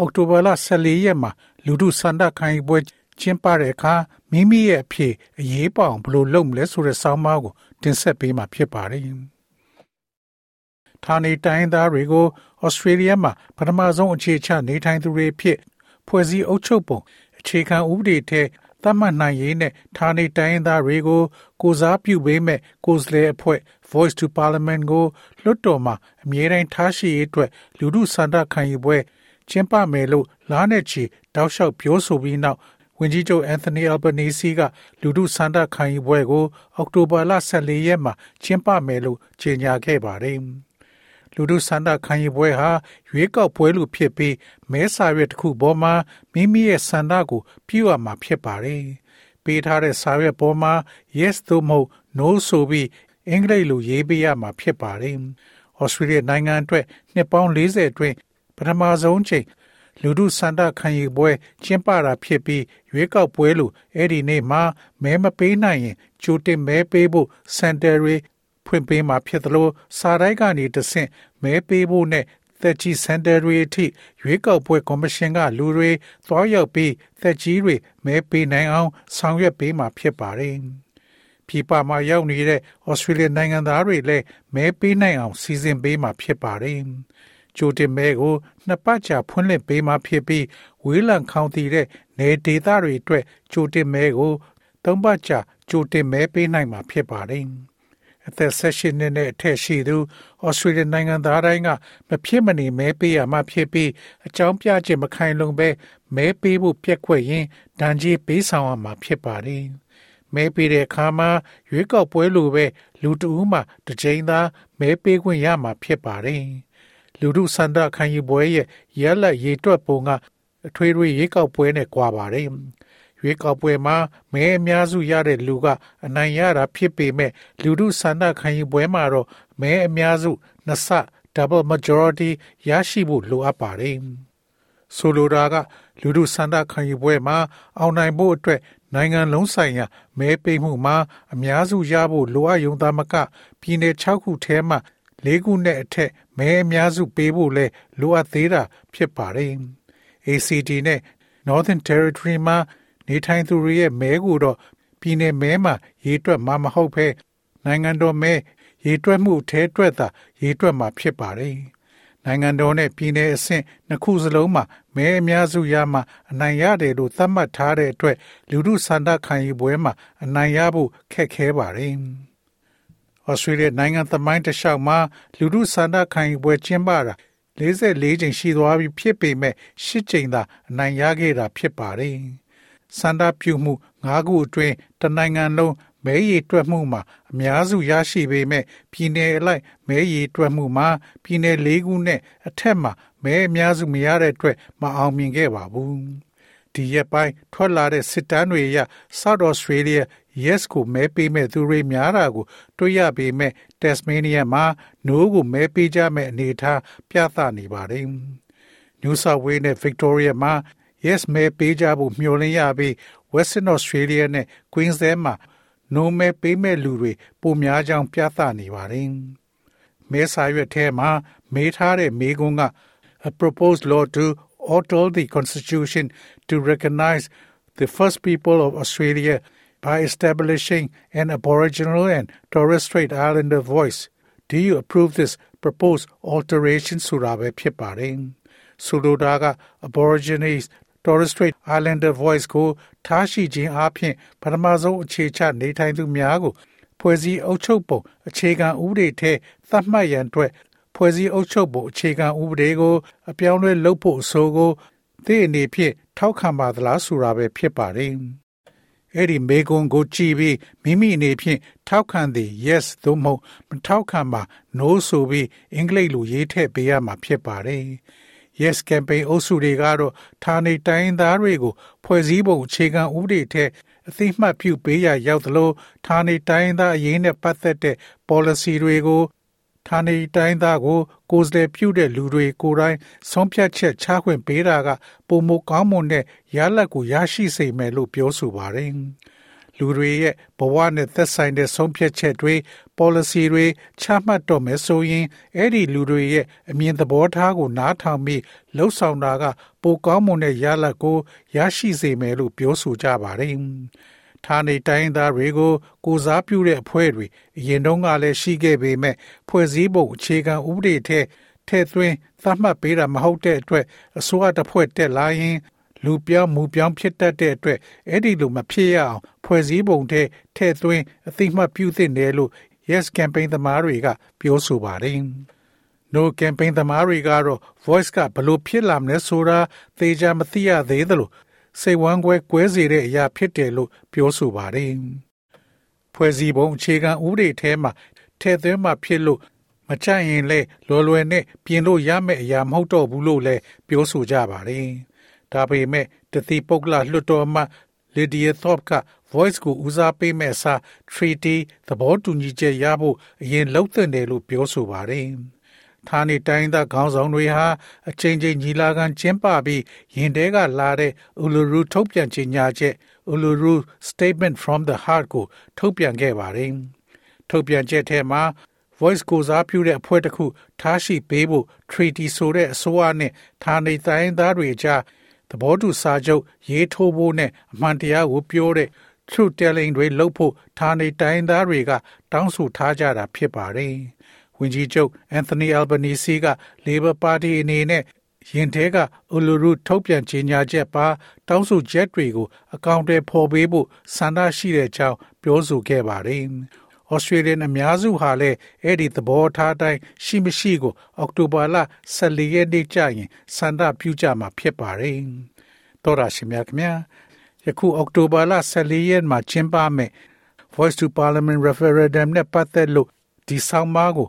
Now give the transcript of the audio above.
အောက်တိုဘာလ14ရက်မှာလူထုစန္ဒခိုင်ပွဲကျင်းပတဲ့အခါမိမိရဲ့အဖြစ်အရေးပေါအောင်ဘလို့လုပ်မလဲဆိုတဲ့ဆောင်းပါးကိုတင်ဆက်ပေးမှာဖြစ်ပါတယ်။ဌာနေတိုင်းသားတွေကိုဩစတြေးလျမှာပထမဆုံးအခြေချနေထိုင်သူတွေဖြစ်ဖွဲ့စည်းအုပ်ချုပ်ပုံအခြေခံဥပဒေထဲသတ်မှတ်နိုင်ရေးနဲ့ဌာနေတိုင်းသားတွေကိုကိုစားပြုပေးမဲ့ကိုယ်စားလှယ်အဖွဲ့ Voice to Parliament ကိုလွှတ်တော်မှာအမြဲတမ်းထားရှိရေးအတွက်လူထုစန္ဒခံယူပွဲ ကျင်းပမယ်လို့လားနဲ့ချီတောက်လျှောက်ပြောဆိုပြီးနောက်ဝန်ကြီးချုပ်အန်သိုနီအယ်ဘနီစီကလူထုစန္ဒခံယူပွဲကို အောက်တိုဘာလ14ရက်မှာကျင်းပမယ်လို့ကြေညာခဲ့ပါတယ်။လူထုစန္ဒခံယူပွဲဟာရွေးကောက်ပွဲလိုဖြစ်ပြီးမဲစာရွက်တစ်ခုပေါ်မှာမိမိရဲ့စန္ဒကိုပြုအပ်မှာဖြစ်ပါတယ်။ပေးထားတဲ့စာရွက်ပေါ်မှာ yes သို့မဟုတ် no ဆိုပြီးအင်္ဂလိပ်လိုရေးပေးရမှာဖြစ်ပါတယ်။ဩစတြေးလျနိုင်ငံအတွက်နှစ်ပေါင်း40အတွင်း ပထမဆုံးချိန်လူထုစန္ဒခံယူပွဲကျင်းပတာဖြစ်ပြီးရွေးကောက်ပွဲလို့အဲ့ဒီနေ့မှာမဲမပေးနိုင်ရင်ကြိုတင်မဲပေးဖို့စန်တယ်ရီဖွင့်ပေးမှာဖြစ်သလိုစာတိုင်းကနေတဆင့်မဲပေးဖို့နဲ့သက်ကြီးစန်တယ်ရီအထိရွေးကောက်ပွဲကော်မရှင်ကလူတွေသွားရောက်ပြီးသက်ကြီးတွေမဲပေးနိုင်အောင်ဆောင်ရွက်ပေးမှာဖြစ်ပါတယ်။ပြည်ပမှာရောက်နေတဲ့ဩစတြေးလျနိုင်ငံသားတွေလည်းမဲပေးနိုင်အောင်စီစဉ်ပေးမှာဖြစ်ပါတယ်။ ကြိုတင်မဲကိုနှစ်ပတ်ကြာဖွင့်လှစ်ပေးမှဖြစ်ပြီးဝေးလံခေါင်တည်တဲ့နေဒေသတွေအတွက်ကြိုတင်မဲကိုသုံးပတ်ကြာကြိုတင်မဲပေးနိုင်မှာဖြစ်ပါတယ်။အသက်16နှစ်နဲ့အထက်ရှိသူဩစတြေးလျနိုင်ငံသားတိုင်းကမဖြစ်မနေမဲပေးရမှာဖြစ်ပြီးအကြောင်းပြချက်မခိုင်လုံပဲမဲပေးဖို့ပြက်ကွက်ရင်ဒဏ်ကြေးပေးဆောင်ရမှာဖြစ်ပါတယ်။မဲပေးတဲ့အခါမှာရွေးကောက်ပွဲလိုပဲလူတဦးမှတစ်ချိန်သာမဲပေးခွင့်ရမှာဖြစ်ပါတယ်။ လူထုစန္ဒခံယူပွဲရဲ့ရလက်ရေတွက်ပုံကအထွေထွေရေကောက်ပွဲနဲ့ကွာပါတယ်။ရွေးကောက်ပွဲမှာမဲအများစုရတဲ့လူကအနိုင်ရတာဖြစ်ပေမဲ့လူထုစန္ဒခံယူပွဲမှာတော့မဲအများစုနှစ်ဆ double majority ရရှိဖို့လိုအပ်ပါတယ်။ဆိုလိုတာကလူထုစန္ဒခံယူပွဲမှာအောင်နိုင်ဖို့အတွက်နိုင်ငံလုံးဆိုင်ရာမဲပေးမှုမှာအများစုရဖို့လိုအပ်ရုံသာမကပြည်내6ခုထဲမှာ ၄ခုနဲ့အထက်မဲအများစုပေးဖို့လဲလိုအပ်သေးတာဖြစ်ပါတယ်။ ACT နဲ့ Northern Territory မှာနေထိုင်သူတွေရဲ့မဲကိုတော့ပြည်내မဲမှာရေးတွက်မှာမဟုတ်ဘဲနိုင်ငံတော်မဲရေးတွက်မှုထဲတွက်တာရေးတွက်မှာဖြစ်ပါတယ်။နိုင်ငံတော်နဲ့ပြည်내အဆင့်နှစ်ခုစလုံးမှာမဲအများစုရမှအနိုင်ရတယ်လို့သတ်မှတ်ထားတဲ့အတွက်လူထုစန္ဒခံယူပွဲမှာအနိုင်ရဖို့ခက်ခဲပါတယ်။ ဩစတြေးလျနိုင်ငံသမိုင်းတစ်လျှောက်မှာလူထုဆန္ဒခံယူပွဲကျင်းပတာ44ကြိမ်ရှိသွားပြီဖြစ်ပေမဲ့10ကြိမ်သာအနိုင်ရခဲ့တာဖြစ်ပါတယ်။စန္ဒပြုမှု၅ခုအတွင်းတနိုင်ငံလုံးမဲရီတွက်မှုမှာအများစုရရှိပေမဲ့ပြည်내အလိုက်မဲရီတွက်မှုမှာပြည်내၄ခုနဲ့အထက်မှာမဲအများစုမရတဲ့အတွက်မအောင်မြင်ခဲ့ပါဘူး။ဒီရက်ပိုင်းထွက်လာတဲ့စစ်တမ်းတွေအရ South Australia yes ကိုမဲပေးမဲ့သူတွေများတာကိုတွေ့ရပေမဲ့ Tasmania မှာ no ကိုမဲပေးကြမဲ့အနေအထားပြသနေပါတယ်။ New South Wales နဲ့ Victoria မှာ yes မဲပေးကြဖို့မျှော်လင့်ရပြီး Western Australia နဲ့ Queensland မှာ no မဲပေးမဲ့လူတွေပိုများကြောင်းပြသနေပါတယ်။မဲစာရွက်ထဲမှာမေးထားတဲ့မေးခွန်းက a proposed law to alter the constitution to recognize the first people of Australia by establishing an Aboriginal and Torres Strait Islander voice. Do you approve this proposed alteration ဆိုတာပဲဖြစ်ပါတယ်။ဆိုလိုတာက Aborigines Torres Strait Islander voice ကိုထားရှိခြင်းအပြင်ပထမဆုံးအခြေချနေထိုင်သူများကိုဖွဲ့စည်းအုပ်ချုပ်ပုံအခြေခံဥပဒေထဲသတ်မှတ်ရန်အတွက်ဖွဲ့စည်းအုပ်ချုပ်ပုံအခြေခံဥပဒေကိုအပြောင်းလဲလုပ်ဖို့အဆိုကိုသိအနေဖြင့်ထောက်ခံပါသလားဆိုတာပဲဖြစ်ပါတယ်။ အဲ့ဒီမေကွန်ကိုကြည့်ပြီးမိမိအနေဖြင့်ထောက်ခံသည် yes သို့မဟုတ်မထောက်ခံပါ no ဆိုပြီးအင်္ဂလိပ်လိုရေးထည့်ပေးရမှာဖြစ်ပါတယ်။ Yes Campaign အုပ်စုတွေကတော့ဌာနေတိုင်းသားတွေကိုဖွဲ့စည်းပုံအခြေခံဥပဒေထက်အသိမှတ်ပြုပေးရရောက်သလိုဌာနေတိုင်းသားအရေးနဲ့ပတ်သက်တဲ့ policy တွေကို ဌာနေတိုင်းသားကို ကိုယ်စားလှယ်ပြုတဲ့လူတွေကိုယ်တိုင်ဆုံးဖြတ်ချက်ချခွင့်ပေးတာကပုံမကောင်းမွန်တဲ့ရလဒ်ကိုရရှိစေမယ်လို့ပြောဆိုပါတယ်။လူတွေရဲ့ဘဝနဲ့သက်ဆိုင်တဲ့ဆုံးဖြတ်ချက်တွေ policy တွေချမှတ်တော့မယ်ဆိုရင်အဲ့ဒီလူတွေရဲ့အမြင်သဘောထားကိုနားထောင်ပြီးလှုပ်ဆောင်တာကပိုကောင်းမွန်တဲ့ရလဒ်ကိုရရှိစေမယ်လို့ပြောဆိုကြပါတယ်။ ဌာနေတိုင်းသားတွေကိုကိုစားပြုတဲ့အဖွဲ့တွေအရင်တုန်းကလည်းရှိခဲ့ပေမဲ့ဖွဲ့စည်းပုံအခြေခံဥပဒေထက်ထည့်သွင်းသတ်မှတ်ပေးတာမဟုတ်တဲ့အတွက်အစိုးရတစ်ဖွဲ့တက်လာရင်လူပြောင်းမူပြောင်းဖြစ်တတ်တဲ့အတွက်အဲ့ဒီလိုမဖြစ်ရအောင်ဖွဲ့စည်းပုံထဲထည့်သွင်းအသိမှတ်ပြုသင့်တယ်လို့ Yes Campaign သမားတွေကပြောဆိုပါတယ်။ No Campaign သမားတွေကတော့ Voice ကဘလို့ဖြစ်လာမလဲဆိုတာသေချာမသိရသေးသလို စိတ်ဝမ်းကွဲကွဲစေတဲ့အရာဖြစ်တယ်လို့ပြောဆိုပါတယ်။ဖွဲ့စည်းပုံအခြေခံဥပဒေထဲမှာထည့်သွင်းမှဖြစ်လို့မချရင်လေလွယ်လွယ်နဲ့ပြင်လို့ရမယ့်အရာမဟုတ်တော့ဘူးလို့လည်းပြောဆိုကြပါတယ်။ဒါပေမဲ့တတိပုဂ္ဂလလွှတ်တော်မှလီဒီယာသော့က voice ကိုဦးစားပေးမဲ့အစား treaty သဘောတူညီချက်ရဖို့အရင်လှုပ်သင့်တယ်လို့ပြောဆိုပါတယ်။ ဌာနေတိုင်းသားခေါင်းဆောင်တွေဟာအချိန်ချင်းညီလာခံကျင်းပပြီးရင်တဲကလာတဲ့ Uluru ထုတ်ပြန်ကြေညာချက် Uluru Statement from the Heart ကိုထုတ်ပြန်ခဲ့ပါတယ်။ထုတ်ပြန်ချက်ထဲမှာ voice ကိုစားပြုတဲ့အဖွဲ့တစ်ခုထားရှိပေးဖို့ treaty ဆိုတဲ့အစိုးရနဲ့ဌာနေတိုင်းသားတွေကြားသဘောတူစာချုပ်ရေးထိုးဖို့နဲ့အမှန်တရားကိုပြောတဲ့ truth telling တွေလုပ်ဖို့ဌာနေတိုင်းသားတွေက တောင်းဆိုထားကြတာဖြစ်ပါတယ်။ ဝန်ကြီးချုပ်အန်သိုနီအယ်ဘနီစီက Labor Party အနေနဲ့ရင်ထဲက Uluru ထုတ်ပြန်ကြေညာချက်ပါတောင်းဆိုချက်တွေကိုအကောင့်တွေဖော်ပေးဖို့ဆန္ဒရှိတဲ့အကြောင်းပြောဆိုခဲ့ပါတယ်။ Australian အများစုဟာလည်းအဲ့ဒီသဘောထားတိုင်းရှိမရှိကို အောက်တိုဘာလ14ရက်နေ့ကျရင်ဆန္ဒပြုကြမှာဖြစ်ပါတယ်။တော်ရရှိမြခင်ဗျာယခုအောက်တိုဘာလ14ရက်မှာကျင်းပမယ် Voice to Parliament Referendum နဲ့ပတ်သက်လို့ဒီဆောင်မကို